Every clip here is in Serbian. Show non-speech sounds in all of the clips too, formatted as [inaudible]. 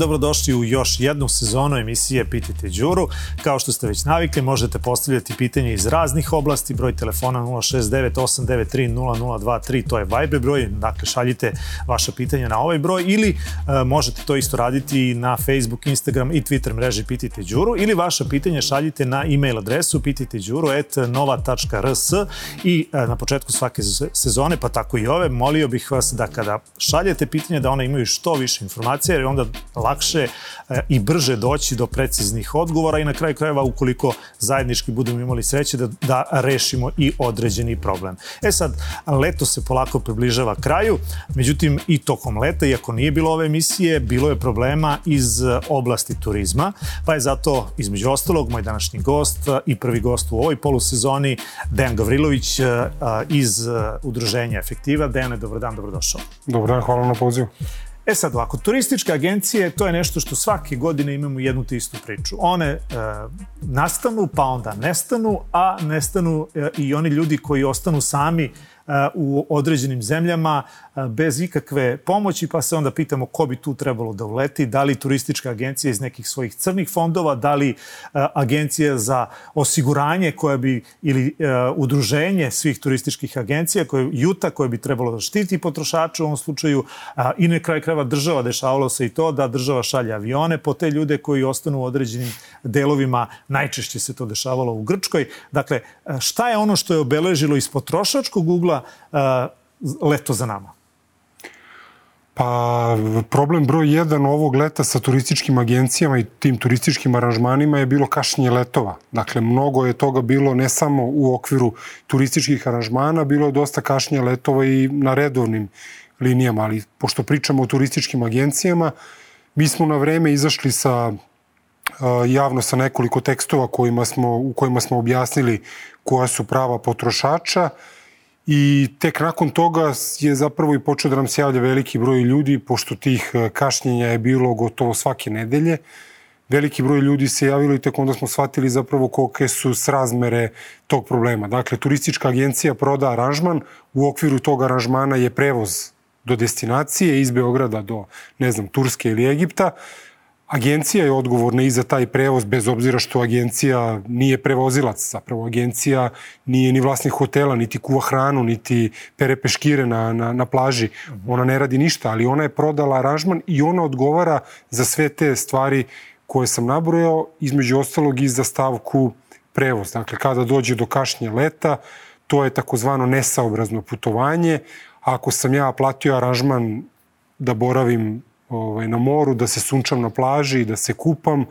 Dobrodošli u još jednu sezonu emisije Pitajte Đuru. Kao što ste već navikli, možete postavljati pitanje iz raznih oblasti. Broj telefona 069-893-0023, to je Viber broj. Dakle, šaljite vaša pitanja na ovaj broj ili e, možete to isto raditi na Facebook, Instagram i Twitter mreži Pitajte Đuru ili vaša pitanja šaljite na e-mail adresu pitajteđuru.nova.rs i e, na početku svake sezone, pa tako i ove, molio bih vas da kada šaljete pitanja da one imaju što više informacija, jer onda lakše e, i brže doći do preciznih odgovora i na kraju krajeva ukoliko zajednički budemo imali sreće da, da rešimo i određeni problem. E sad, leto se polako približava kraju, međutim i tokom leta, iako nije bilo ove emisije, bilo je problema iz oblasti turizma, pa je zato između ostalog moj današnji gost i prvi gost u ovoj polusezoni Dejan Gavrilović e, iz udruženja Efektiva. Dejane, dobro dan, dobrodošao. Dobro dan, hvala na pozivu. E sad ovako, turističke agencije, to je nešto što svake godine imamo jednu te istu priču. One e, nastanu, pa onda nestanu, a nestanu e, i oni ljudi koji ostanu sami u određenim zemljama bez ikakve pomoći, pa se onda pitamo ko bi tu trebalo da uleti, da li turistička agencija iz nekih svojih crnih fondova, da li agencija za osiguranje koja bi, ili udruženje svih turističkih agencija, koje, Juta, koje bi trebalo da štiti potrošača u ovom slučaju, i na kraju krajeva država, dešavalo se i to da država šalje avione po te ljude koji ostanu u određenim delovima, najčešće se to dešavalo u Grčkoj. Dakle, šta je ono što je obeležilo iz potrošačkog ugla leto za nama? Pa problem broj jedan ovog leta sa turističkim agencijama i tim turističkim aranžmanima je bilo kašnje letova. Dakle, mnogo je toga bilo ne samo u okviru turističkih aranžmana, bilo je dosta kašnje letova i na redovnim linijama, ali pošto pričamo o turističkim agencijama, mi smo na vreme izašli sa javno sa nekoliko tekstova kojima smo, u kojima smo objasnili koja su prava potrošača, I tek nakon toga je zapravo i počeo da nam se javlja veliki broj ljudi, pošto tih e, kašnjenja je bilo gotovo svake nedelje. Veliki broj ljudi se javilo i tek onda smo shvatili zapravo kolike su srazmere tog problema. Dakle, turistička agencija proda aranžman, u okviru tog aranžmana je prevoz do destinacije iz Beograda do, ne znam, Turske ili Egipta, Agencija je odgovorna i za taj prevoz, bez obzira što agencija nije prevozilac. Zapravo agencija nije ni vlasnik hotela, niti kuva hranu, niti pere peškire na, na, na plaži. Ona ne radi ništa, ali ona je prodala aranžman i ona odgovara za sve te stvari koje sam nabrojao, između ostalog i za stavku prevoz. Dakle, kada dođe do kašnje leta, to je takozvano nesaobrazno putovanje. Ako sam ja platio aranžman da boravim ovaj, na moru, da se sunčam na plaži, da se kupam,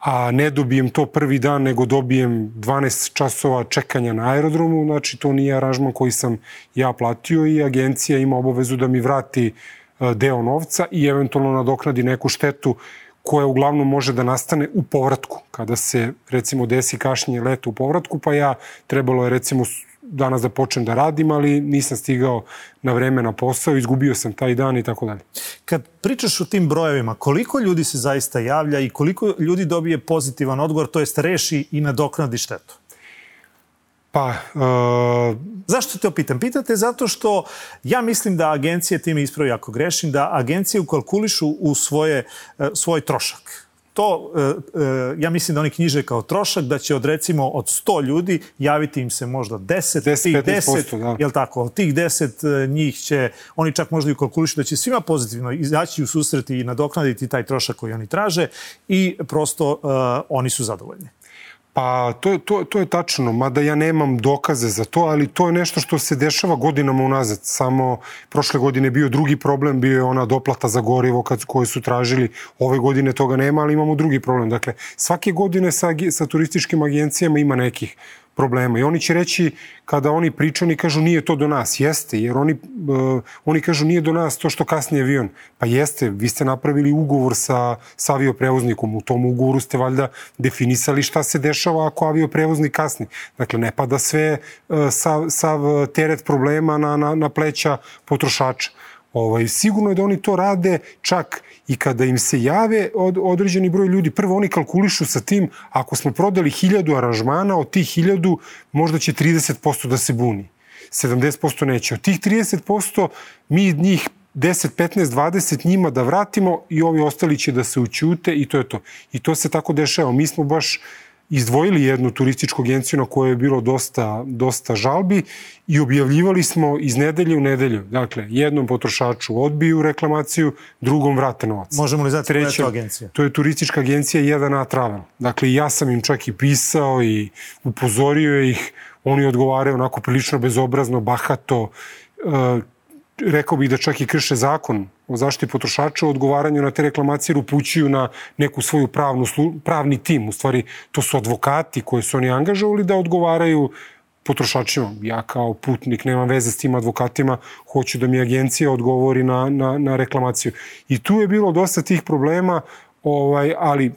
a ne dobijem to prvi dan, nego dobijem 12 časova čekanja na aerodromu, znači to nije aranžman koji sam ja platio i agencija ima obavezu da mi vrati e, deo novca i eventualno nadoknadi neku štetu koja uglavnom može da nastane u povratku. Kada se, recimo, desi kašnje leta u povratku, pa ja trebalo je, recimo, danas da počnem da radim, ali nisam stigao na vreme na posao, izgubio sam taj dan i tako dalje. Kad pričaš o tim brojevima, koliko ljudi se zaista javlja i koliko ljudi dobije pozitivan odgovor, to jest reši i nadoknadi štetu? Pa, uh... Zašto te opitam? Pitate zato što ja mislim da agencije, time ispravi ako grešim, da agencije ukalkulišu u svoje, uh, svoj trošak to, e, e, ja mislim da oni knjiže kao trošak, da će od recimo od 100 ljudi javiti im se možda 10, 10 tih 10, da. jel tako, od tih 10 e, njih će, oni čak možda i kalkulišu da će svima pozitivno izaći u susreti i nadoknaditi taj trošak koji oni traže i prosto uh, oni su zadovoljni. Pa to, to, to je tačno, mada ja nemam dokaze za to, ali to je nešto što se dešava godinama unazad. Samo prošle godine bio drugi problem, bio je ona doplata za gorivo kad, koje su tražili. Ove godine toga nema, ali imamo drugi problem. Dakle, svake godine sa, sa turističkim agencijama ima nekih problema. I oni će reći, kada oni pričaju, oni kažu nije to do nas. Jeste, jer oni, uh, oni kažu nije do nas to što kasni avion. Pa jeste, vi ste napravili ugovor sa, sa avioprevoznikom. U tom ugovoru ste valjda definisali šta se dešava ako avioprevoznik kasni. Dakle, ne pada sve uh, sav, sav teret problema na, na, na pleća potrošača. Ovaj, sigurno je da oni to rade čak i kada im se jave od, određeni broj ljudi. Prvo oni kalkulišu sa tim, ako smo prodali hiljadu aranžmana, od tih hiljadu možda će 30% da se buni. 70% neće. Od tih 30% mi njih 10, 15, 20 njima da vratimo i ovi ostali će da se učute i to je to. I to se tako dešava. Mi smo baš izdvojili jednu turističku agenciju na kojoj je bilo dosta, dosta žalbi i objavljivali smo iz nedelje u nedelju. Dakle, jednom potrošaču odbiju reklamaciju, drugom vrate novac. Možemo li znati koja je to agencija? To je turistička agencija 1A Travel. Dakle, ja sam im čak i pisao i upozorio ih. Oni odgovaraju onako prilično bezobrazno, bahato, e, rekao bih da čak i krše zakon o zaštiti potrošača, o odgovaranju na te reklamacije jer upućuju na neku svoju pravnu, pravni tim. U stvari, to su advokati koje su oni angažovali da odgovaraju potrošačima. Ja kao putnik nemam veze s tim advokatima, hoću da mi agencija odgovori na, na, na reklamaciju. I tu je bilo dosta tih problema, ovaj, ali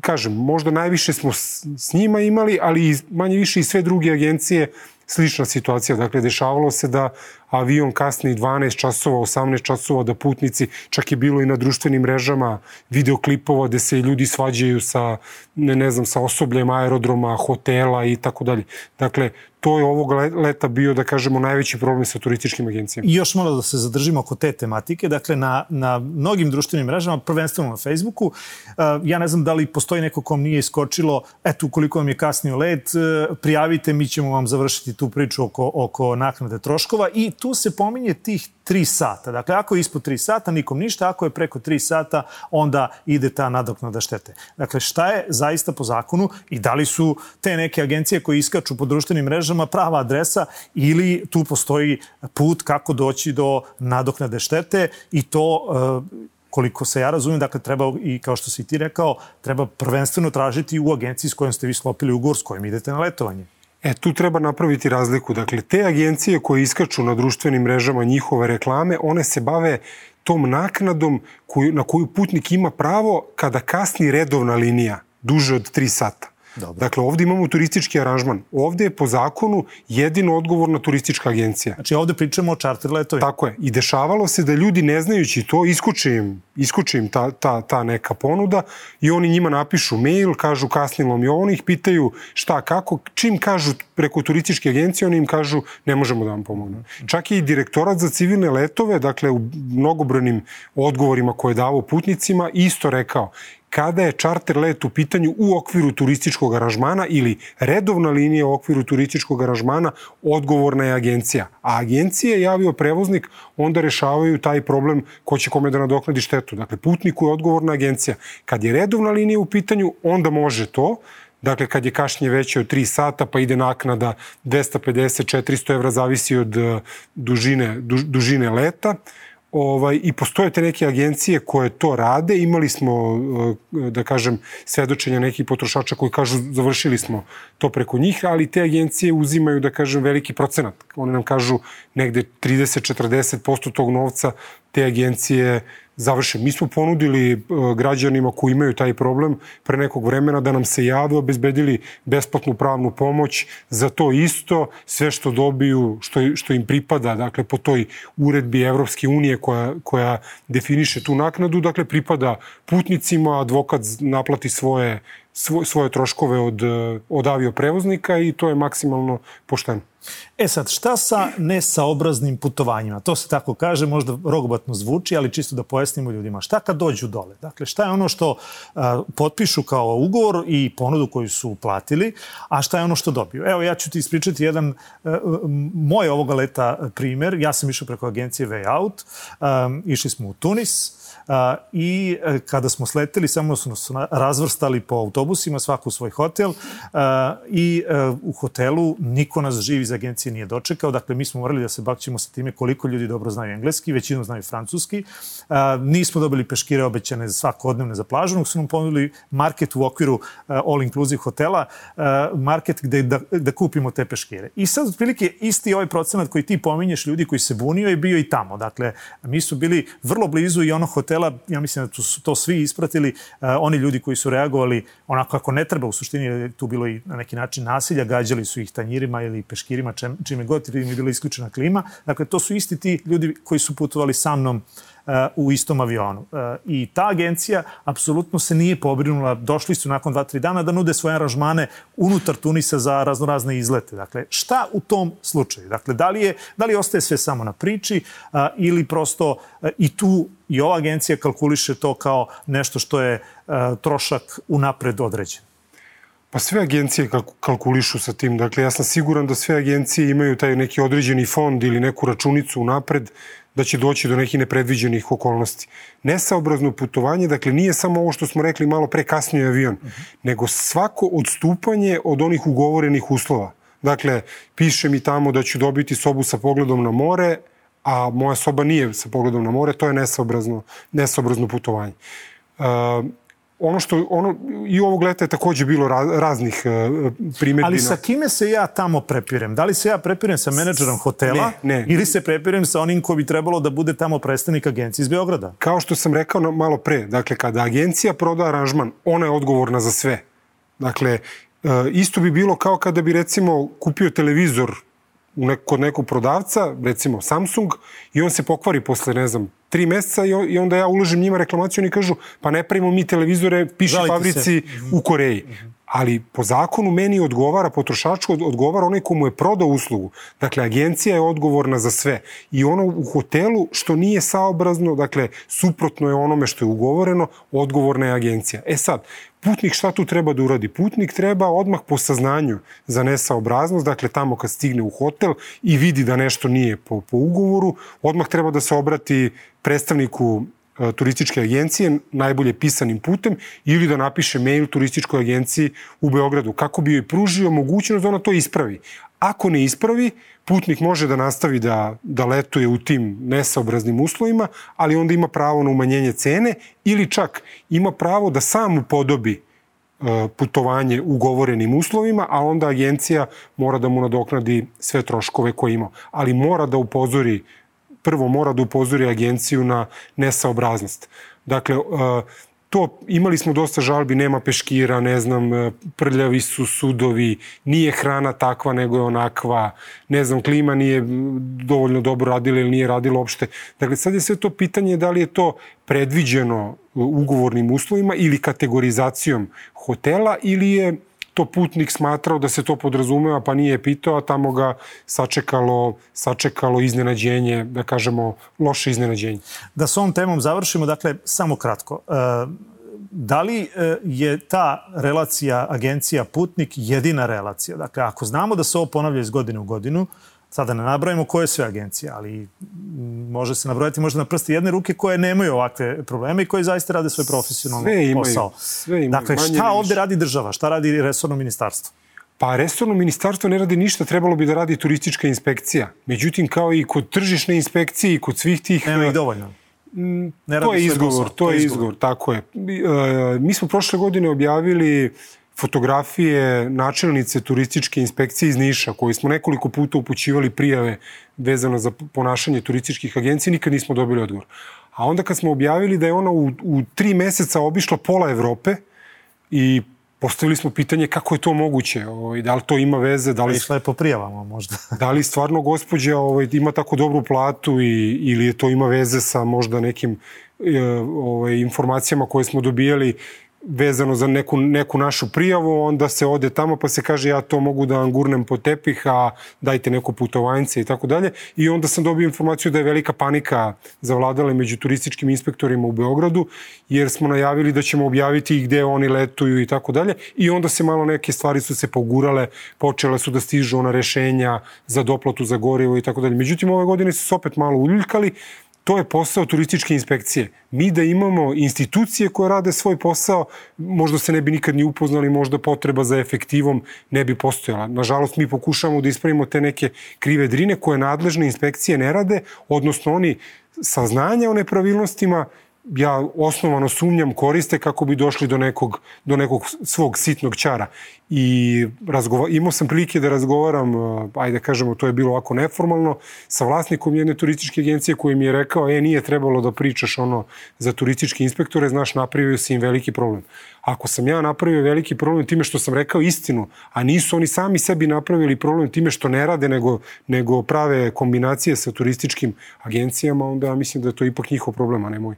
kažem, možda najviše smo s, s njima imali, ali manje više i sve druge agencije slična situacija. Dakle, dešavalo se da avion kasni 12 časova, 18 časova, da putnici, čak je bilo i na društvenim mrežama videoklipova gde se ljudi svađaju sa, ne, ne znam, sa osobljem aerodroma, hotela i tako dalje. Dakle, to je ovog leta bio, da kažemo, najveći problem sa turističkim agencijama. I još malo da se zadržimo oko te tematike. Dakle, na, na mnogim društvenim mrežama, prvenstveno na Facebooku, uh, ja ne znam da li postoji neko kom nije iskočilo, eto, ukoliko vam je kasnio let, uh, prijavite, mi ćemo vam završiti tu priču oko, oko naknade troškova i tu se pominje tih 3 sata. Dakle, ako je ispod 3 sata, nikom ništa, ako je preko 3 sata, onda ide ta nadoknada štete. Dakle, šta je zaista po zakonu i da li su te neke agencije koje iskaču po društvenim mrežama prava adresa ili tu postoji put kako doći do nadoknade štete i to e, koliko se ja razumijem, dakle treba i kao što si ti rekao, treba prvenstveno tražiti u agenciji s kojom ste vi slopili ugovor s kojim idete na letovanje. E, tu treba napraviti razliku. Dakle, te agencije koje iskaču na društvenim mrežama njihove reklame, one se bave tom naknadom koju, na koju putnik ima pravo kada kasni redovna linija duže od 3 sata. Dobro. Dakle, ovde imamo turistički aranžman. Ovde je po zakonu jedino odgovorna turistička agencija. Znači, ovde pričamo o čarter letovima. Tako je. I dešavalo se da ljudi, ne znajući to, iskuče im, iskuče im ta, ta, ta neka ponuda i oni njima napišu mail, kažu kasnilo mi ovo, ih pitaju šta, kako, čim kažu preko turističke agencije, oni im kažu ne možemo da vam pomognemo. Čak i direktorat za civilne letove, dakle u mnogobrojnim odgovorima koje je davo putnicima, isto rekao kada je čarter let u pitanju u okviru turističkog aranžmana ili redovna linija u okviru turističkog aranžmana, odgovorna je agencija. A agencija i avio prevoznik onda rešavaju taj problem ko će kome da nadoknadi štetu. Dakle, putniku je odgovorna agencija. Kad je redovna linija u pitanju, onda može to, Dakle, kad je kašnje veće od 3 sata, pa ide naknada 250-400 evra, zavisi od uh, dužine, dužine leta ovaj, i postoje te neke agencije koje to rade. Imali smo, eh, da kažem, svedočenja nekih potrošača koji kažu završili smo to preko njih, ali te agencije uzimaju, da kažem, veliki procenat. One nam kažu negde 30-40% tog novca te agencije završe. Mi smo ponudili e, građanima koji imaju taj problem pre nekog vremena da nam se jave, obezbedili besplatnu pravnu pomoć za to isto, sve što dobiju, što, što im pripada, dakle po toj uredbi Evropske unije koja, koja definiše tu naknadu, dakle pripada putnicima, advokat naplati svoje, svoje troškove od, od avioprevoznika i to je maksimalno pošteno. E sad, šta sa nesaobraznim putovanjima? To se tako kaže, možda rogobatno zvuči, ali čisto da pojasnimo ljudima. Šta kad dođu dole? Dakle, šta je ono što a, potpišu kao ugovor i ponudu koju su platili, a šta je ono što dobiju? Evo, ja ću ti ispričati jedan a, moj ovoga leta primer. Ja sam išao preko agencije Way Out, a, išli smo u Tunis, A, I e, kada smo sleteli, samo su nas razvrstali po autobusima, svaku u svoj hotel i e, u hotelu niko nas živi iz agencije nije dočekao. Dakle, mi smo morali da se bakćemo sa time koliko ljudi dobro znaju engleski, većinom znaju francuski. Nismo dobili peškire obećane za svakodnevne za plažu, nego su nam ponudili market u okviru all inclusive hotela, market gde da, da kupimo te peškire. I sad, otprilike, isti ovaj procenat koji ti pominješ, ljudi koji se bunio je bio i tamo. Dakle, mi su bili vrlo blizu i hotela hotela, ja mislim da su to svi ispratili, uh, oni ljudi koji su reagovali onako kako ne treba, u suštini tu bilo i na neki način nasilja, gađali su ih tanjirima ili peškirima čime god im je bila isključena klima. Dakle, to su isti ti ljudi koji su putovali sa mnom u istom avionu. I ta agencija apsolutno se nije pobrinula, došli su nakon 2-3 dana da nude svoje aranžmane unutar Tunisa za raznorazne izlete. Dakle, šta u tom slučaju? Dakle, da li, je, da li ostaje sve samo na priči a, ili prosto a, i tu i ova agencija kalkuliše to kao nešto što je trošak unapred određen? Pa sve agencije kalkulišu sa tim. Dakle, ja sam siguran da sve agencije imaju taj neki određeni fond ili neku računicu unapred da će doći do nekih nepredviđenih okolnosti. Nesaobrazno putovanje, dakle, nije samo ovo što smo rekli malo pre kasnije avion, uh -huh. nego svako odstupanje od onih ugovorenih uslova. Dakle, piše mi tamo da ću dobiti sobu sa pogledom na more, a moja soba nije sa pogledom na more, to je nesaobrazno, nesaobrazno putovanje. Uh, ono što ono i ovog leta je takođe bilo raznih uh. Ali sa kime se ja tamo prepirem? Da li se ja prepirem sa menadžerom hotela ne, ne. ili se prepirem sa onim ko bi trebalo da bude tamo predstavnik agencije iz Beograda? Kao što sam rekao malo pre, dakle kada agencija proda aranžman, ona je odgovorna za sve. Dakle, uh, isto bi bilo kao kada bi recimo kupio televizor kod nekog prodavca, recimo Samsung, i on se pokvari posle, ne znam, tri meseca i onda ja uložim njima reklamaciju i oni kažu pa ne pravimo mi televizore, piše Žalite fabrici se. u Koreji. Ali po zakonu meni odgovara, potrošaču odgovara onaj komu je prodao uslugu. Dakle, agencija je odgovorna za sve. I ono u hotelu što nije saobrazno, dakle, suprotno je onome što je ugovoreno, odgovorna je agencija. E sad, putnik šta tu treba da uradi? Putnik treba odmah po saznanju za nesaobraznost, dakle tamo kad stigne u hotel i vidi da nešto nije po, po ugovoru, odmah treba da se obrati predstavniku e, turističke agencije najbolje pisanim putem ili da napiše mail turističkoj agenciji u Beogradu kako bi joj pružio mogućnost da ona to ispravi. Ako ne ispravi, putnik može da nastavi da, da letuje u tim nesaobraznim uslovima, ali onda ima pravo na umanjenje cene ili čak ima pravo da sam upodobi e, putovanje ugovorenim uslovima, a onda agencija mora da mu nadoknadi sve troškove koje ima. Ali mora da upozori, prvo mora da upozori agenciju na nesaobraznost. Dakle, uh, to, imali smo dosta žalbi, nema peškira, ne znam, e, prljavi su sudovi, nije hrana takva nego je onakva, ne znam, klima nije dovoljno dobro radila ili nije radila uopšte. Dakle, sad je sve to pitanje da li je to predviđeno ugovornim uslovima ili kategorizacijom hotela ili je to putnik smatrao da se to podrazumeva pa nije pitao, a tamo ga sačekalo, sačekalo iznenađenje, da kažemo loše iznenađenje. Da s ovom temom završimo, dakle, samo kratko. E, da li e, je ta relacija agencija-putnik jedina relacija? Dakle, ako znamo da se ovo ponavlja iz godine u godinu, Sada ne nabrojimo koje sve agencije, ali može se nabrojati možda na prsti jedne ruke koje nemaju ovakve probleme i koje zaista rade svoj profesionalni sve imaju, posao. Sve imaju. Dakle, šta ovde radi država? Šta radi resorno ministarstvo? Pa resorno ministarstvo ne radi ništa, trebalo bi da radi turistička inspekcija. Međutim, kao i kod tržišne inspekcije i kod svih tih... Nema ih dovoljno. Ne to je izgovor, to je izgovor, tako je. E, mi smo prošle godine objavili fotografije načelnice turističke inspekcije iz Niša, koji smo nekoliko puta upućivali prijave vezano za ponašanje turističkih agencija, nikad nismo dobili odgovor. A onda kad smo objavili da je ona u, u tri meseca obišla pola Evrope i postavili smo pitanje kako je to moguće, ovaj, da li to ima veze, da li... Išla je po prijavama možda. [laughs] da li stvarno gospođa ovaj, ima tako dobru platu i, ili je to ima veze sa možda nekim e, ovaj, informacijama koje smo dobijali vezano za neku, neku našu prijavu, onda se ode tamo pa se kaže ja to mogu da vam gurnem po tepih, a dajte neko putovanje i tako dalje. I onda sam dobio informaciju da je velika panika zavladala među turističkim inspektorima u Beogradu, jer smo najavili da ćemo objaviti gde oni letuju i tako dalje. I onda se malo neke stvari su se pogurale, počele su da stižu ona rešenja za doplatu za gorivo i tako dalje. Međutim, ove godine su se opet malo uljuljkali, To je posao turističke inspekcije. Mi da imamo institucije koje rade svoj posao, možda se ne bi nikad ni upoznali, možda potreba za efektivom ne bi postojala. Nažalost, mi pokušavamo da ispravimo te neke krive drine koje nadležne inspekcije ne rade, odnosno oni saznanja o nepravilnostima ja osnovano sumnjam koriste kako bi došli do nekog, do nekog svog sitnog čara. I razgova, imao sam prilike da razgovaram, uh, ajde da kažemo, to je bilo ovako neformalno, sa vlasnikom jedne turističke agencije koji mi je rekao, e, nije trebalo da pričaš ono za turističke inspektore, znaš, napravio si im veliki problem. Ako sam ja napravio veliki problem time što sam rekao istinu, a nisu oni sami sebi napravili problem time što ne rade, nego, nego prave kombinacije sa turističkim agencijama, onda ja mislim da je to ipak njihov problem, a ne moj.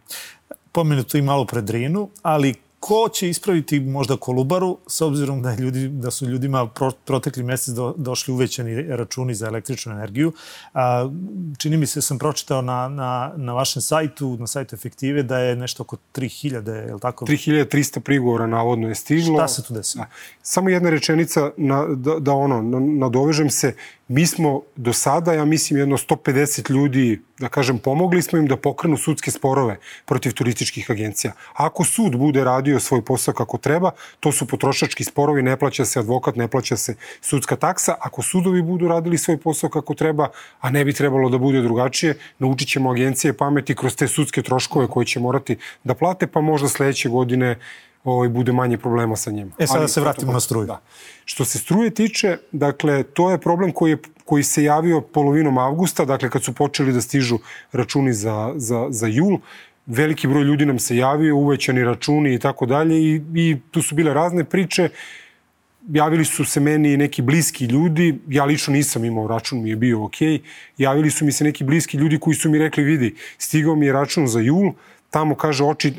Pomenuto i malo pred Drinu, ali ko će ispraviti možda Kolubaru, s obzirom da, ljudi, da su ljudima pro, protekli mesec do, došli uvećani računi za električnu energiju. A, čini mi se, sam pročitao na, na, na vašem sajtu, na sajtu Efektive, da je nešto oko 3000, je li tako? 3300 prigovora navodno je stiglo. Šta se tu desilo? Samo jedna rečenica na, da, da ono, nadovežem se. Mi smo do sada, ja mislim, jedno 150 ljudi, da kažem, pomogli smo im da pokrenu sudske sporove protiv turističkih agencija. Ako sud bude radio svoj posao kako treba, to su potrošački sporovi, ne plaća se advokat, ne plaća se sudska taksa. Ako sudovi budu radili svoj posao kako treba, a ne bi trebalo da bude drugačije, naučit ćemo agencije pameti kroz te sudske troškove koje će morati da plate, pa možda sledeće godine ovaj, bude manje problema sa njima. E, sada Ali, se vratimo na struju. Da. Što se struje tiče, dakle, to je problem koji, je, koji se javio polovinom avgusta, dakle, kad su počeli da stižu računi za, za, za jul, veliki broj ljudi nam se javio, uvećani računi i tako dalje i, i tu su bile razne priče. Javili su se meni neki bliski ljudi, ja lično nisam imao račun, mi je bio ok. Javili su mi se neki bliski ljudi koji su mi rekli, vidi, stigao mi je račun za jul, tamo kaže oči,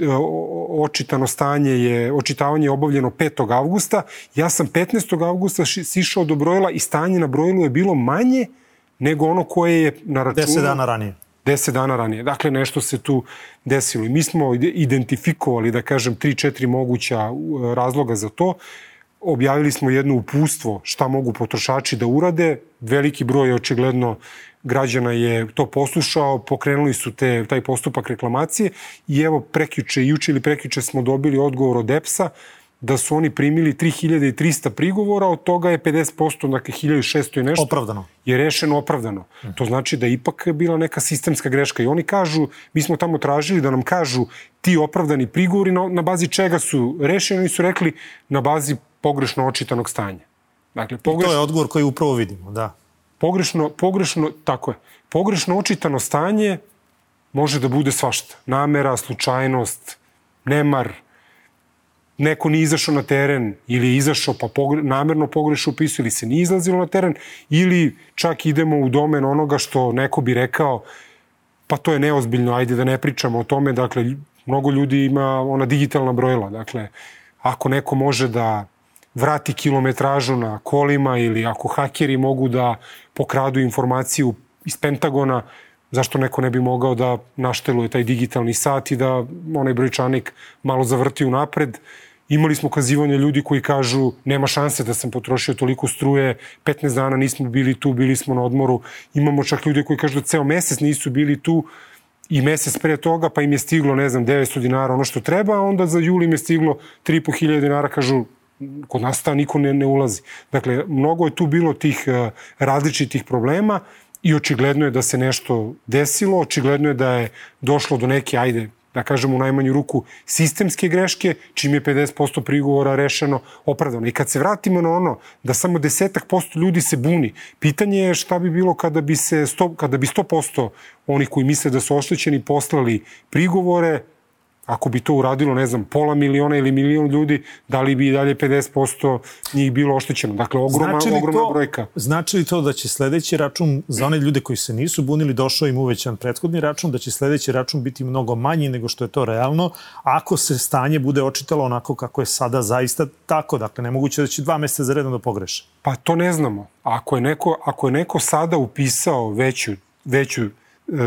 očitano stanje je, očitavanje je obavljeno 5. avgusta. Ja sam 15. avgusta sišao do brojila i stanje na brojilu je bilo manje nego ono koje je na računu. 10 dana ranije. 10 dana ranije. Dakle, nešto se tu desilo. I mi smo identifikovali, da kažem, 3-4 moguća razloga za to. Objavili smo jedno upustvo šta mogu potrošači da urade. Veliki broj očigledno građana je to poslušao, pokrenuli su te, taj postupak reklamacije i evo prekjuče, juče ili prekjuče smo dobili odgovor od EPS-a da su oni primili 3300 prigovora, od toga je 50%, dakle 1600 i nešto. Opravdano. Je rešeno opravdano. Mm. To znači da je ipak bila neka sistemska greška. I oni kažu, mi smo tamo tražili da nam kažu ti opravdani prigovori na, na bazi čega su rešeni. Oni su rekli na bazi pogrešno očitanog stanja. Dakle, pogrešno... I to je odgovor koji upravo vidimo, da pogrešno, pogrešno, tako je, pogrešno očitano stanje može da bude svašta. Namera, slučajnost, nemar, neko nije izašao na teren ili je izašao pa pogre, namerno pogrešno upisao ili se nije izlazilo na teren ili čak idemo u domen onoga što neko bi rekao pa to je neozbiljno, ajde da ne pričamo o tome, dakle, mnogo ljudi ima ona digitalna brojila, dakle, ako neko može da vrati kilometražu na kolima ili ako hakeri mogu da pokradu informaciju iz Pentagona, zašto neko ne bi mogao da našteluje taj digitalni sat i da onaj brojčanik malo zavrti u napred. Imali smo kazivanje ljudi koji kažu nema šanse da sam potrošio toliko struje, 15 dana nismo bili tu, bili smo na odmoru. Imamo čak ljudi koji kažu da ceo mesec nisu bili tu i mesec pre toga, pa im je stiglo, ne znam, 900 dinara ono što treba, a onda za juli im je stiglo 3.500 dinara, kažu kod nas ta niko ne, ne ulazi. Dakle, mnogo je tu bilo tih uh, različitih problema i očigledno je da se nešto desilo, očigledno je da je došlo do neke, ajde, da kažem u najmanju ruku, sistemske greške, čim je 50% prigovora rešeno opravdano. I kad se vratimo na ono da samo desetak posto ljudi se buni, pitanje je šta bi bilo kada bi, se 100, kada bi 100% onih koji misle da su oštećeni poslali prigovore, Ako bi to uradilo, ne znam, pola miliona ili milion ljudi, da li bi i dalje 50% njih bilo oštećeno? Dakle, ogromna, znači ogromna to, brojka. Znači li to da će sledeći račun, za one ljude koji se nisu bunili, došao im uvećan prethodni račun, da će sledeći račun biti mnogo manji nego što je to realno, ako se stanje bude očitalo onako kako je sada zaista tako. Dakle, nemoguće da će dva meseca za redom da pogreše. Pa to ne znamo. Ako je neko, ako je neko sada upisao veću, veću e,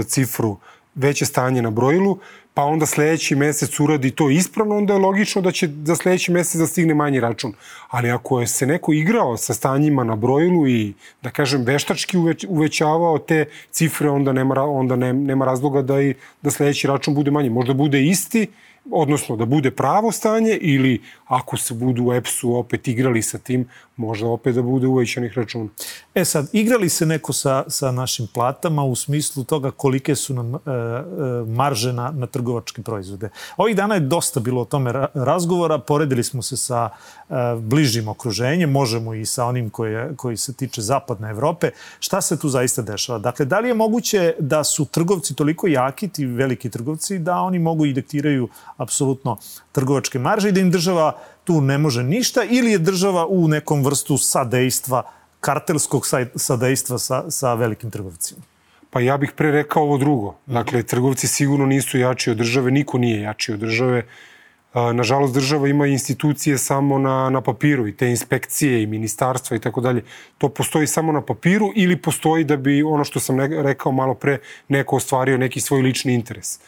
cifru, veće stanje na brojilu, pa onda sledeći mesec uradi to ispravno, onda je logično da će za sledeći mesec da stigne manji račun. Ali ako je se neko igrao sa stanjima na brojilu i, da kažem, veštački uveć, uvećavao te cifre, onda nema, onda ne, nema razloga da, i, da sledeći račun bude manji. Možda bude isti, odnosno da bude pravo stanje ili ako se budu u EPS-u opet igrali sa tim, možda opet da bude uvećanih računa. E sad, igrali se neko sa, sa našim platama u smislu toga kolike su nam e, e, marže na, na trgovačke proizvode. Ovih dana je dosta bilo o tome razgovora, poredili smo se sa e, bližim okruženjem, možemo i sa onim koje, koji se tiče zapadne Evrope. Šta se tu zaista dešava? Dakle, da li je moguće da su trgovci toliko jaki, ti veliki trgovci, da oni mogu i diktiraju apsolutno trgovačke marže i da im država tu ne može ništa ili je država u nekom vrstu sadejstva, kartelskog sadejstva sa, sa velikim trgovcima? Pa ja bih pre rekao ovo drugo. Dakle, trgovci sigurno nisu jači od države, niko nije jači od države. Nažalost, država ima institucije samo na, na papiru i te inspekcije i ministarstva i tako dalje. To postoji samo na papiru ili postoji da bi ono što sam rekao malo pre neko ostvario neki svoj lični interes. Uh,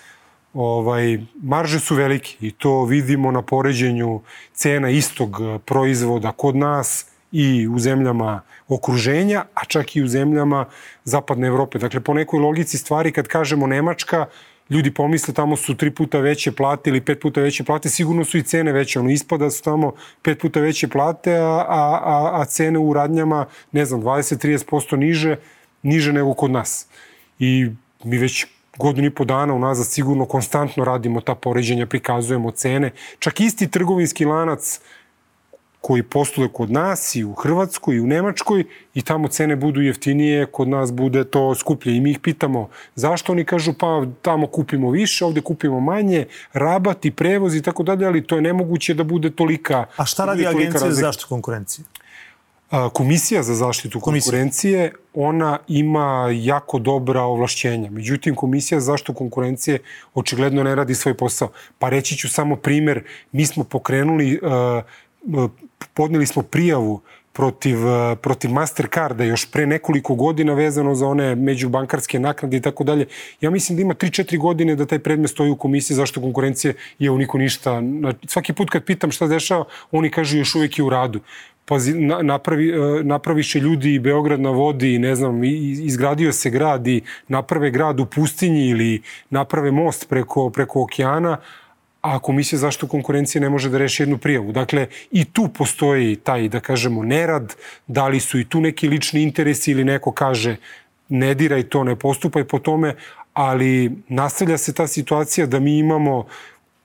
ovaj, marže su velike i to vidimo na poređenju cena istog proizvoda kod nas i u zemljama okruženja, a čak i u zemljama zapadne Evrope. Dakle, po nekoj logici stvari, kad kažemo Nemačka, ljudi pomisle tamo su tri puta veće plate ili pet puta veće plate, sigurno su i cene veće. Ono ispada su tamo pet puta veće plate, a, a, a, a cene u radnjama, ne znam, 20-30% niže, niže nego kod nas. I mi već godinu i po dana unazad sigurno konstantno radimo ta poređenja, prikazujemo cene. Čak isti trgovinski lanac koji posluje kod nas i u Hrvatskoj i u Nemačkoj i tamo cene budu jeftinije, kod nas bude to skuplje. I mi ih pitamo zašto oni kažu pa tamo kupimo više, ovde kupimo manje, rabat i prevoz i tako dalje, ali to je nemoguće da bude tolika A šta radi Agencija za zaštitu konkurencije? Komisija za zaštitu konkurencije, ona ima jako dobra ovlašćenja. Međutim, Komisija za zaštitu konkurencije očigledno ne radi svoj posao. Pa reći ću samo primer, mi smo pokrenuli, podneli smo prijavu protiv, protiv Mastercarda još pre nekoliko godina vezano za one međubankarske naknade i tako dalje. Ja mislim da ima 3-4 godine da taj predmet stoji u komisiji zašto konkurencije je u niko ništa. Svaki put kad pitam šta dešava, oni kažu još uvek je u radu pazi, napravi, e, napraviše ljudi Beograd na vodi, ne znam, izgradio se grad i naprave grad u pustinji ili naprave most preko, preko okeana, a komisija zašto konkurencije ne može da reši jednu prijavu. Dakle, i tu postoji taj, da kažemo, nerad, da li su i tu neki lični interesi ili neko kaže ne diraj to, ne postupaj po tome, ali nastavlja se ta situacija da mi imamo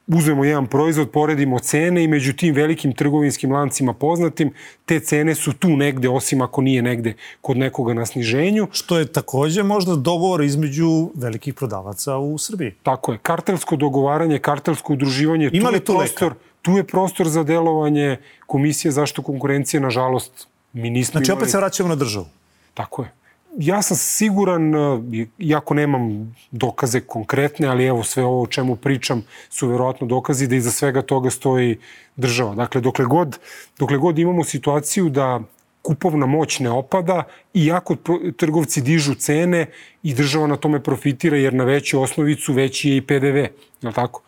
uzmemo jedan proizvod, poredimo cene i među tim velikim trgovinskim lancima poznatim, te cene su tu negde, osim ako nije negde kod nekoga na sniženju. Što je takođe možda dogovor između velikih prodavaca u Srbiji. Tako je. Kartelsko dogovaranje, kartelsko udruživanje, Ima tu je, prostor, leka? tu je prostor za delovanje Komisije zašto konkurencije, nažalost, mi nismo Znači, imali... opet se vraćamo na državu. Tako je ja sam siguran, e, iako nemam dokaze konkretne, ali evo sve ovo o čemu pričam su verovatno dokazi da iza svega toga stoji država. Dakle, dokle god, dokle god imamo situaciju da kupovna moć ne opada, iako trgovci dižu cene i država na tome profitira jer na veću osnovicu veći je i PDV, je tako?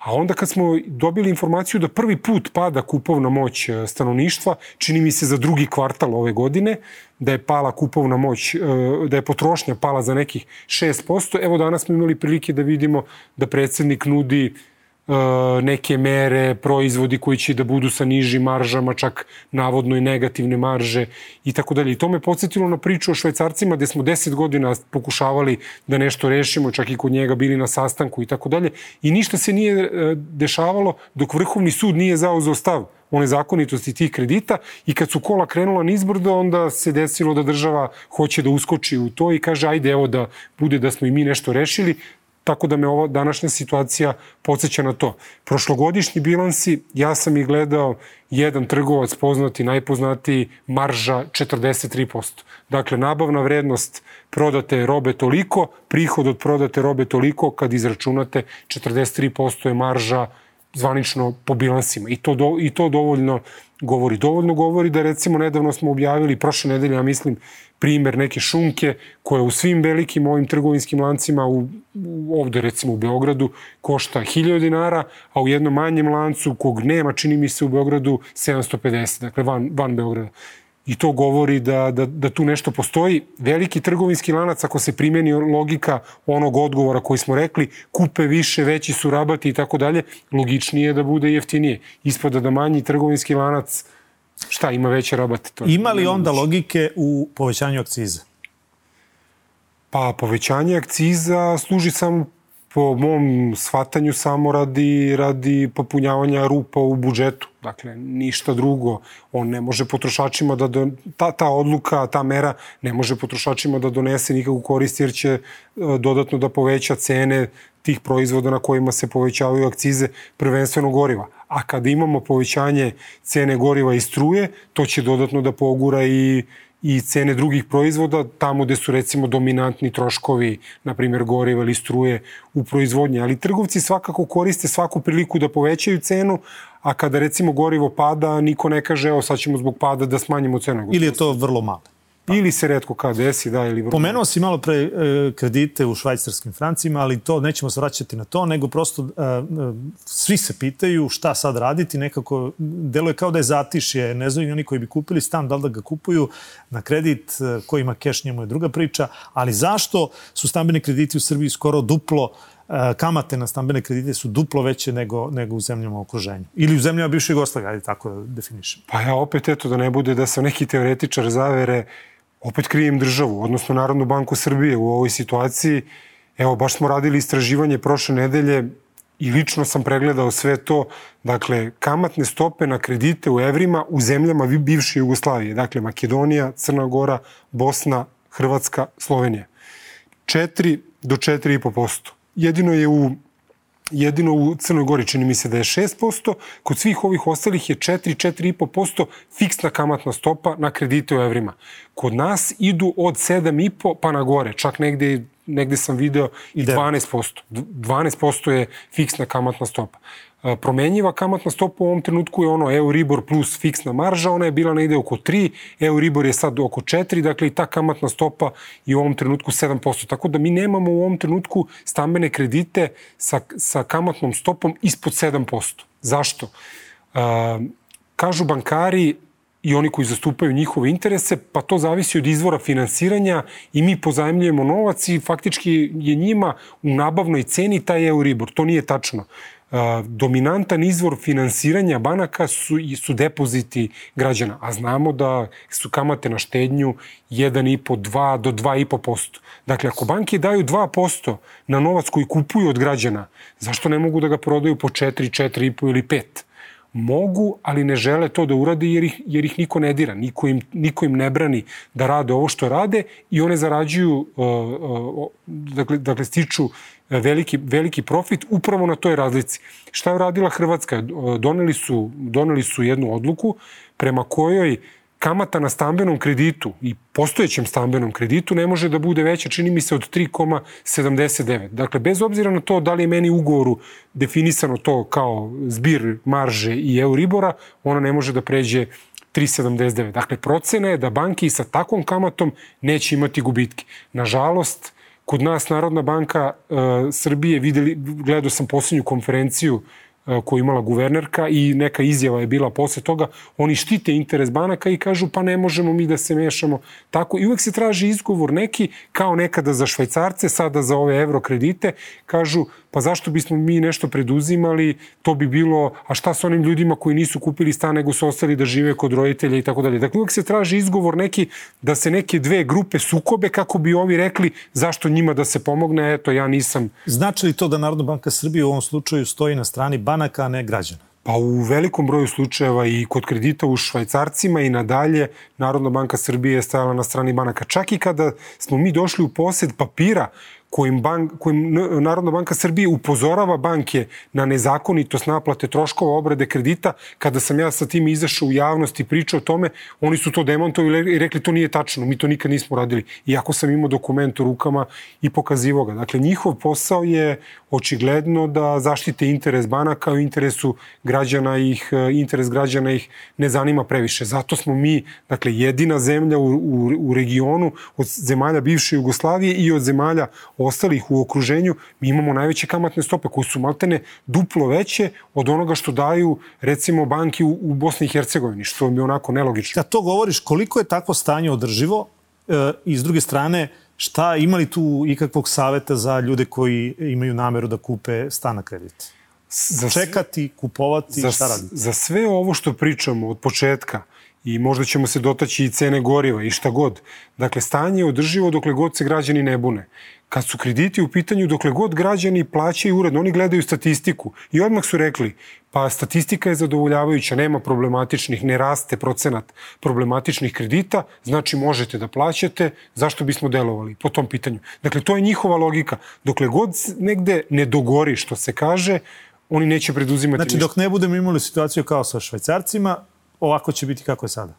A onda kad smo dobili informaciju da prvi put pada kupovna moć e, stanovništva, čini mi se za drugi kvartal ove godine, da je pala kupovna moć, e, da je potrošnja pala za nekih 6%, evo danas smo imali prilike da vidimo da predsednik nudi neke mere, proizvodi koji će da budu sa nižim maržama, čak navodno i negativne marže i tako dalje. I to me podsjetilo na priču o švajcarcima gde smo 10 godina pokušavali da nešto rešimo, čak i kod njega bili na sastanku i tako dalje. I ništa se nije e, dešavalo dok Vrhovni sud nije zauzeo stav o nezakonitosti tih kredita i kad su kola krenula nizbrdo, onda se desilo da država hoće da uskoči u to i kaže ajde evo da bude da smo i mi nešto rešili, tako da me ova današnja situacija podsjeća na to. Prošlogodišnji bilansi, ja sam ih gledao, jedan trgovac poznati, najpoznatiji, marža 43%. Dakle, nabavna vrednost prodate robe toliko, prihod od prodate robe toliko, kad izračunate 43% je marža zvanično po bilansima. I to, do, i to dovoljno govori. Dovoljno govori da recimo nedavno smo objavili, prošle nedelje, ja mislim, primer neke šunke koja u svim velikim ovim trgovinskim lancima, u, u, ovde recimo u Beogradu, košta 1000 dinara, a u jednom manjem lancu kog nema, čini mi se u Beogradu, 750, dakle van, van Beograda. I to govori da, da, da tu nešto postoji. Veliki trgovinski lanac, ako se primeni logika onog odgovora koji smo rekli, kupe više, veći su rabati i tako dalje, logičnije je da bude jeftinije. Ispada da manji trgovinski lanac, šta, ima veće rabate? To ima li onda logike u povećanju akciza? Pa, povećanje akciza služi samo po mom shvatanju samo radi, radi popunjavanja rupa u budžetu. Dakle, ništa drugo. On ne može potrošačima da... Do, ta, ta odluka, ta mera ne može potrošačima da donese nikakvu korist jer će e, dodatno da poveća cene tih proizvoda na kojima se povećavaju akcize, prvenstveno goriva. A kada imamo povećanje cene goriva i struje, to će dodatno da pogura i i cene drugih proizvoda, tamo gde su recimo dominantni troškovi, na primjer goriva ili struje u proizvodnji. Ali trgovci svakako koriste svaku priliku da povećaju cenu, a kada recimo gorivo pada, niko ne kaže, evo sad ćemo zbog pada da smanjimo cenu. Ili je to vrlo malo? Pa. Ili se redko kad desi, da, ili vrlo... Pomenuo si malo pre e, kredite u švajcarskim francima, ali to nećemo se vraćati na to, nego prosto e, e, svi se pitaju šta sad raditi, nekako deluje kao da je zatišje, ne znaju oni koji bi kupili stan, da li da ga kupuju na kredit, e, ko ima keš, njemu je druga priča, ali zašto su stambeni krediti u Srbiji skoro duplo e, kamate na stambene kredite su duplo veće nego, nego u zemljama u okruženju. Ili u zemljama bivšeg Jugoslavije, ajde tako da definišem. Pa ja opet eto da ne bude da se neki teoretičar zavere opet krijem državu, odnosno Narodnu banku Srbije u ovoj situaciji. Evo, baš smo radili istraživanje prošle nedelje i lično sam pregledao sve to. Dakle, kamatne stope na kredite u evrima u zemljama bivše Jugoslavije. Dakle, Makedonija, Crna Gora, Bosna, Hrvatska, Slovenija. 4 do 4,5%. Jedino je u jedino u Crnoj Gori čini mi se da je 6%, kod svih ovih ostalih je 4-4,5% fiksna kamatna stopa na kredite u evrima. Kod nas idu od 7,5 pa na gore, čak negde, negde sam video i 12%. 12% je fiksna kamatna stopa. Promenjiva kamatna stopa u ovom trenutku je ono Euribor plus fiksna marža, ona je bila negde oko 3, Euribor je sad oko 4, dakle i ta kamatna stopa je u ovom trenutku 7%. Tako da mi nemamo u ovom trenutku stambene kredite sa, sa kamatnom stopom ispod 7%. Zašto? Uh, kažu bankari, i oni koji zastupaju njihove interese, pa to zavisi od izvora finansiranja i mi pozajemljujemo novac i faktički je njima u nabavnoj ceni taj Euribor. To nije tačno dominantan izvor finansiranja banaka su, su depoziti građana, a znamo da su kamate na štednju 1,5, 2 do 2,5%. Dakle, ako banke daju 2% na novac koji kupuju od građana, zašto ne mogu da ga prodaju po 4, 4,5 ili 5? mogu, ali ne žele to da urade jer ih, jer ih niko ne dira, niko im, niko im ne brani da rade ovo što rade i one zarađuju, uh, uh, dakle, dakle stiču veliki, veliki profit upravo na toj razlici. Šta je radila Hrvatska? Doneli su, doneli su jednu odluku prema kojoj kamata na stambenom kreditu i postojećem stambenom kreditu ne može da bude veća, čini mi se, od 3,79. Dakle, bez obzira na to da li je meni ugovoru definisano to kao zbir marže i euribora, ona ne može da pređe 3,79. Dakle, procena je da banki sa takvom kamatom neće imati gubitke. Nažalost, Kod nas Narodna banka uh, Srbije, videli, gledao sam posljednju konferenciju E, koju imala guvernerka i neka izjava je bila posle toga, oni štite interes banaka i kažu pa ne možemo mi da se mešamo tako i uvek se traži izgovor neki kao nekada za švajcarce, sada za ove evro kredite, kažu pa zašto bismo mi nešto preduzimali, to bi bilo, a šta sa onim ljudima koji nisu kupili stan nego su ostali da žive kod roditelja i tako dalje. Dakle, uvek se traži izgovor neki da se neke dve grupe sukobe kako bi ovi rekli zašto njima da se pomogne, eto ja nisam. Znači li to da Narodna banka Srbije u ovom slučaju stoji na strani banaka, a ne građana? Pa u velikom broju slučajeva i kod kredita u švajcarcima i nadalje Narodna banka Srbije je stajala na strani banaka. Čak i kada smo mi došli u posed papira kojim, bank, kojim Narodna banka Srbije upozorava banke na nezakonitost naplate troškova obrade kredita, kada sam ja sa tim izašao u javnost i pričao o tome, oni su to demontovali i rekli to nije tačno, mi to nikad nismo radili. Iako sam imao dokument u rukama i pokazivo ga. Dakle, njihov posao je očigledno da zaštite interes banaka u interesu građana ih, interes građana ih ne zanima previše. Zato smo mi, dakle, jedina zemlja u, u, u regionu od zemalja bivše Jugoslavije i od zemalja ostalih u okruženju, mi imamo najveće kamatne stope koje su maltene duplo veće od onoga što daju recimo banki u, u Bosni i Hercegovini, što mi je onako nelogično. Kad to govoriš, koliko je takvo stanje održivo e, i s druge strane, šta ima li tu ikakvog saveta za ljude koji imaju nameru da kupe stan na kredit? Za Čekati, kupovati, za, šta raditi? Za sve ovo što pričamo od početka, i možda ćemo se dotaći i cene goriva i šta god. Dakle, stanje je održivo dokle god se građani ne bune. Kad su krediti u pitanju, dokle god građani plaćaju uredno, oni gledaju statistiku i odmah su rekli, pa statistika je zadovoljavajuća, nema problematičnih, ne raste procenat problematičnih kredita, znači možete da plaćate, zašto bismo delovali po tom pitanju. Dakle, to je njihova logika. Dokle god negde ne dogori, što se kaže, oni neće preduzimati Znači, ništa. dok ne budemo imali situaciju kao sa švajcarcima, ovako će biti kako je sada.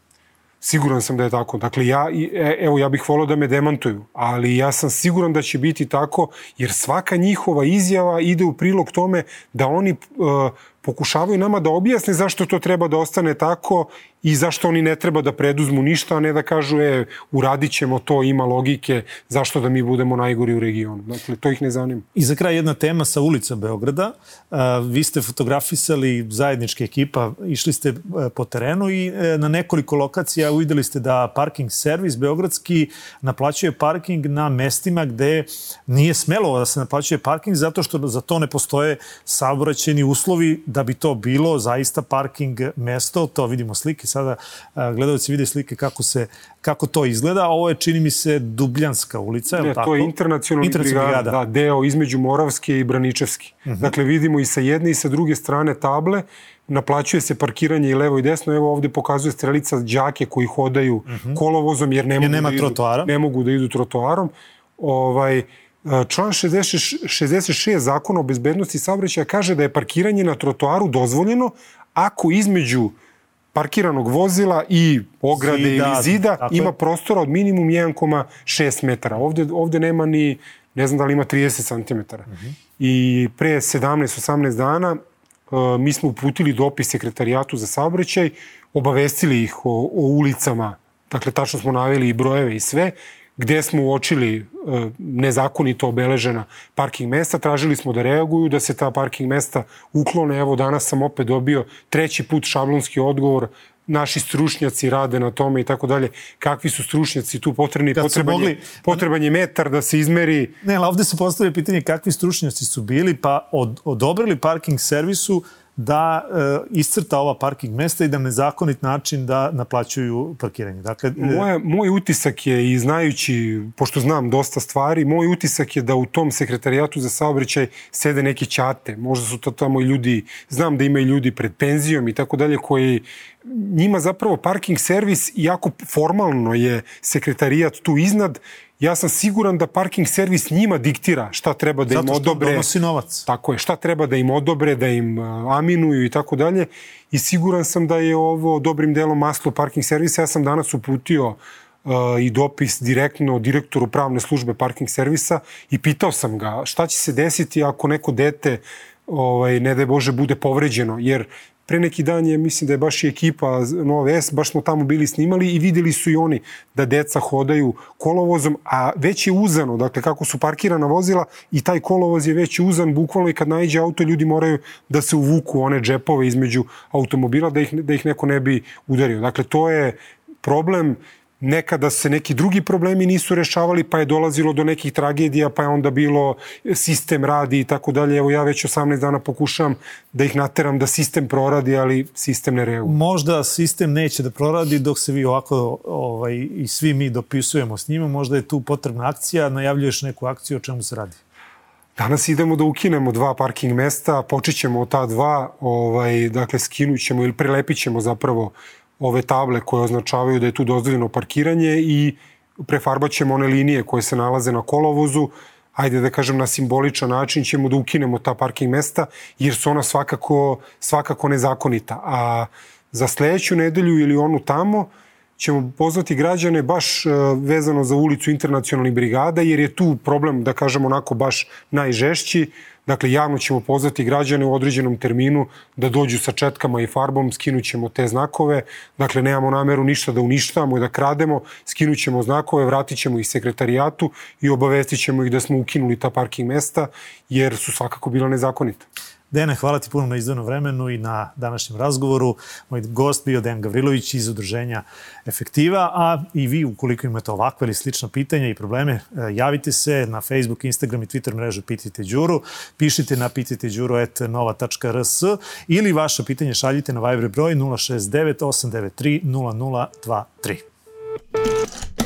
Siguran sam da je tako. Dakle, ja, e, evo, ja bih volao da me demantuju, ali ja sam siguran da će biti tako, jer svaka njihova izjava ide u prilog tome da oni uh, pokušavaju nama da objasne zašto to treba da ostane tako i zašto oni ne treba da preduzmu ništa, a ne da kažu, e, uradit ćemo to, ima logike, zašto da mi budemo najgori u regionu. Dakle, to ih ne zanima. I za kraj jedna tema sa ulica Beograda. Vi ste fotografisali zajednička ekipa, išli ste po terenu i e, na nekoliko lokacija uvideli ste da parking servis Beogradski naplaćuje parking na mestima gde nije smelo da se naplaćuje parking zato što za to ne postoje saobraćeni uslovi da bi to bilo zaista parking mesto. To vidimo slike sada gledalci vide slike kako se kako to izgleda. Ovo je, čini mi se, Dubljanska ulica, je ne, tako? to je internacionalni brigada, brigada, da, deo između Moravske i Braničevski. Uh -huh. Dakle, vidimo i sa jedne i sa druge strane table, naplaćuje se parkiranje i levo i desno. Evo ovde pokazuje strelica đake koji hodaju uh -huh. kolovozom jer ne mogu, jer nema da idu, trotoara. ne mogu da idu trotoarom. Ovaj, Član 60, 66 zakona o bezbednosti saobraćaja kaže da je parkiranje na trotoaru dozvoljeno ako između parkiranog vozila i ograde zida, ili zida ima je. prostora od minimum 1,6 metara. Ovde, ovde nema ni, ne znam da li ima 30 cm. Uh -huh. I pre 17-18 dana uh, mi smo uputili dopis sekretarijatu za saobraćaj, obavestili ih o, o ulicama, dakle tačno smo naveli i brojeve i sve, gde smo uočili e, nezakonito obeležena parking mesta, tražili smo da reaguju, da se ta parking mesta uklone. Evo danas sam opet dobio treći put šablonski odgovor naši stručnjaci rade na tome i tako dalje. Kakvi su stručnjaci tu potrebni? Potreban, mogli... je, potreban je metar da se izmeri. Ne, ali ovde se postavlja pitanje kakvi stručnjaci su bili, pa od, odobrili parking servisu da e, iscrta ova parking mesta i da nezakonit način da naplaćuju parkiranje. Dakle, e... Moja, moj utisak je, i znajući, pošto znam dosta stvari, moj utisak je da u tom sekretarijatu za saobraćaj sede neke ćate. Možda su to tamo i ljudi, znam da imaju ljudi pred penzijom i tako dalje, koji njima zapravo parking servis, iako formalno je sekretarijat tu iznad, ja sam siguran da parking servis njima diktira šta treba da im odobre. Zato što donosi novac. Tako je, šta treba da im odobre, da im aminuju i tako dalje. I siguran sam da je ovo dobrim delom maslo parking servisa. Ja sam danas uputio uh, i dopis direktno direktoru pravne službe parking servisa i pitao sam ga šta će se desiti ako neko dete ovaj, ne da Bože, bude povređeno, jer Pre neki dan je, mislim da je baš i ekipa Nove S, baš smo tamo bili snimali i videli su i oni da deca hodaju kolovozom, a već je uzano, dakle kako su parkirana vozila i taj kolovoz je već uzan, bukvalno i kad najđe auto ljudi moraju da se uvuku one džepove između automobila da ih, da ih neko ne bi udario. Dakle, to je problem nekada se neki drugi problemi nisu rešavali, pa je dolazilo do nekih tragedija, pa je onda bilo sistem radi i tako dalje. Evo ja već 18 dana pokušavam da ih nateram da sistem proradi, ali sistem ne reaguje. Možda sistem neće da proradi dok se vi ovako ovaj, i svi mi dopisujemo s njima. Možda je tu potrebna akcija, najavljuješ neku akciju o čemu se radi. Danas idemo da ukinemo dva parking mesta, počećemo od ta dva, ovaj, dakle skinućemo ili prelepit ćemo zapravo ove table koje označavaju da je tu dozvoljeno parkiranje i prefarbaćemo one linije koje se nalaze na kolovozu, ajde da kažem na simboličan način ćemo da ukinemo ta parking mesta jer su ona svakako, svakako nezakonita. A za sledeću nedelju ili onu tamo ćemo pozvati građane baš vezano za ulicu internacionalnih brigada, jer je tu problem, da kažemo onako, baš najžešći. Dakle, javno ćemo pozvati građane u određenom terminu da dođu sa četkama i farbom, skinućemo te znakove. Dakle, nemamo nameru ništa da uništavamo i da krademo, skinućemo znakove, vratit ćemo ih sekretarijatu i obavestit ćemo ih da smo ukinuli ta parking mesta, jer su svakako bila nezakonita. Dene, hvala ti puno na izdvojnom vremenu i na današnjem razgovoru. Moj gost bio Dejan Gavrilović iz udruženja Efektiva, a i vi ukoliko imate ovakve ili slična pitanja i probleme, e, javite se na Facebook, Instagram i Twitter mrežu Pitajte Đuru, pišite na pitajteđuru.nova.rs ili vaše pitanje šaljite na Viber broj 069 893 0023.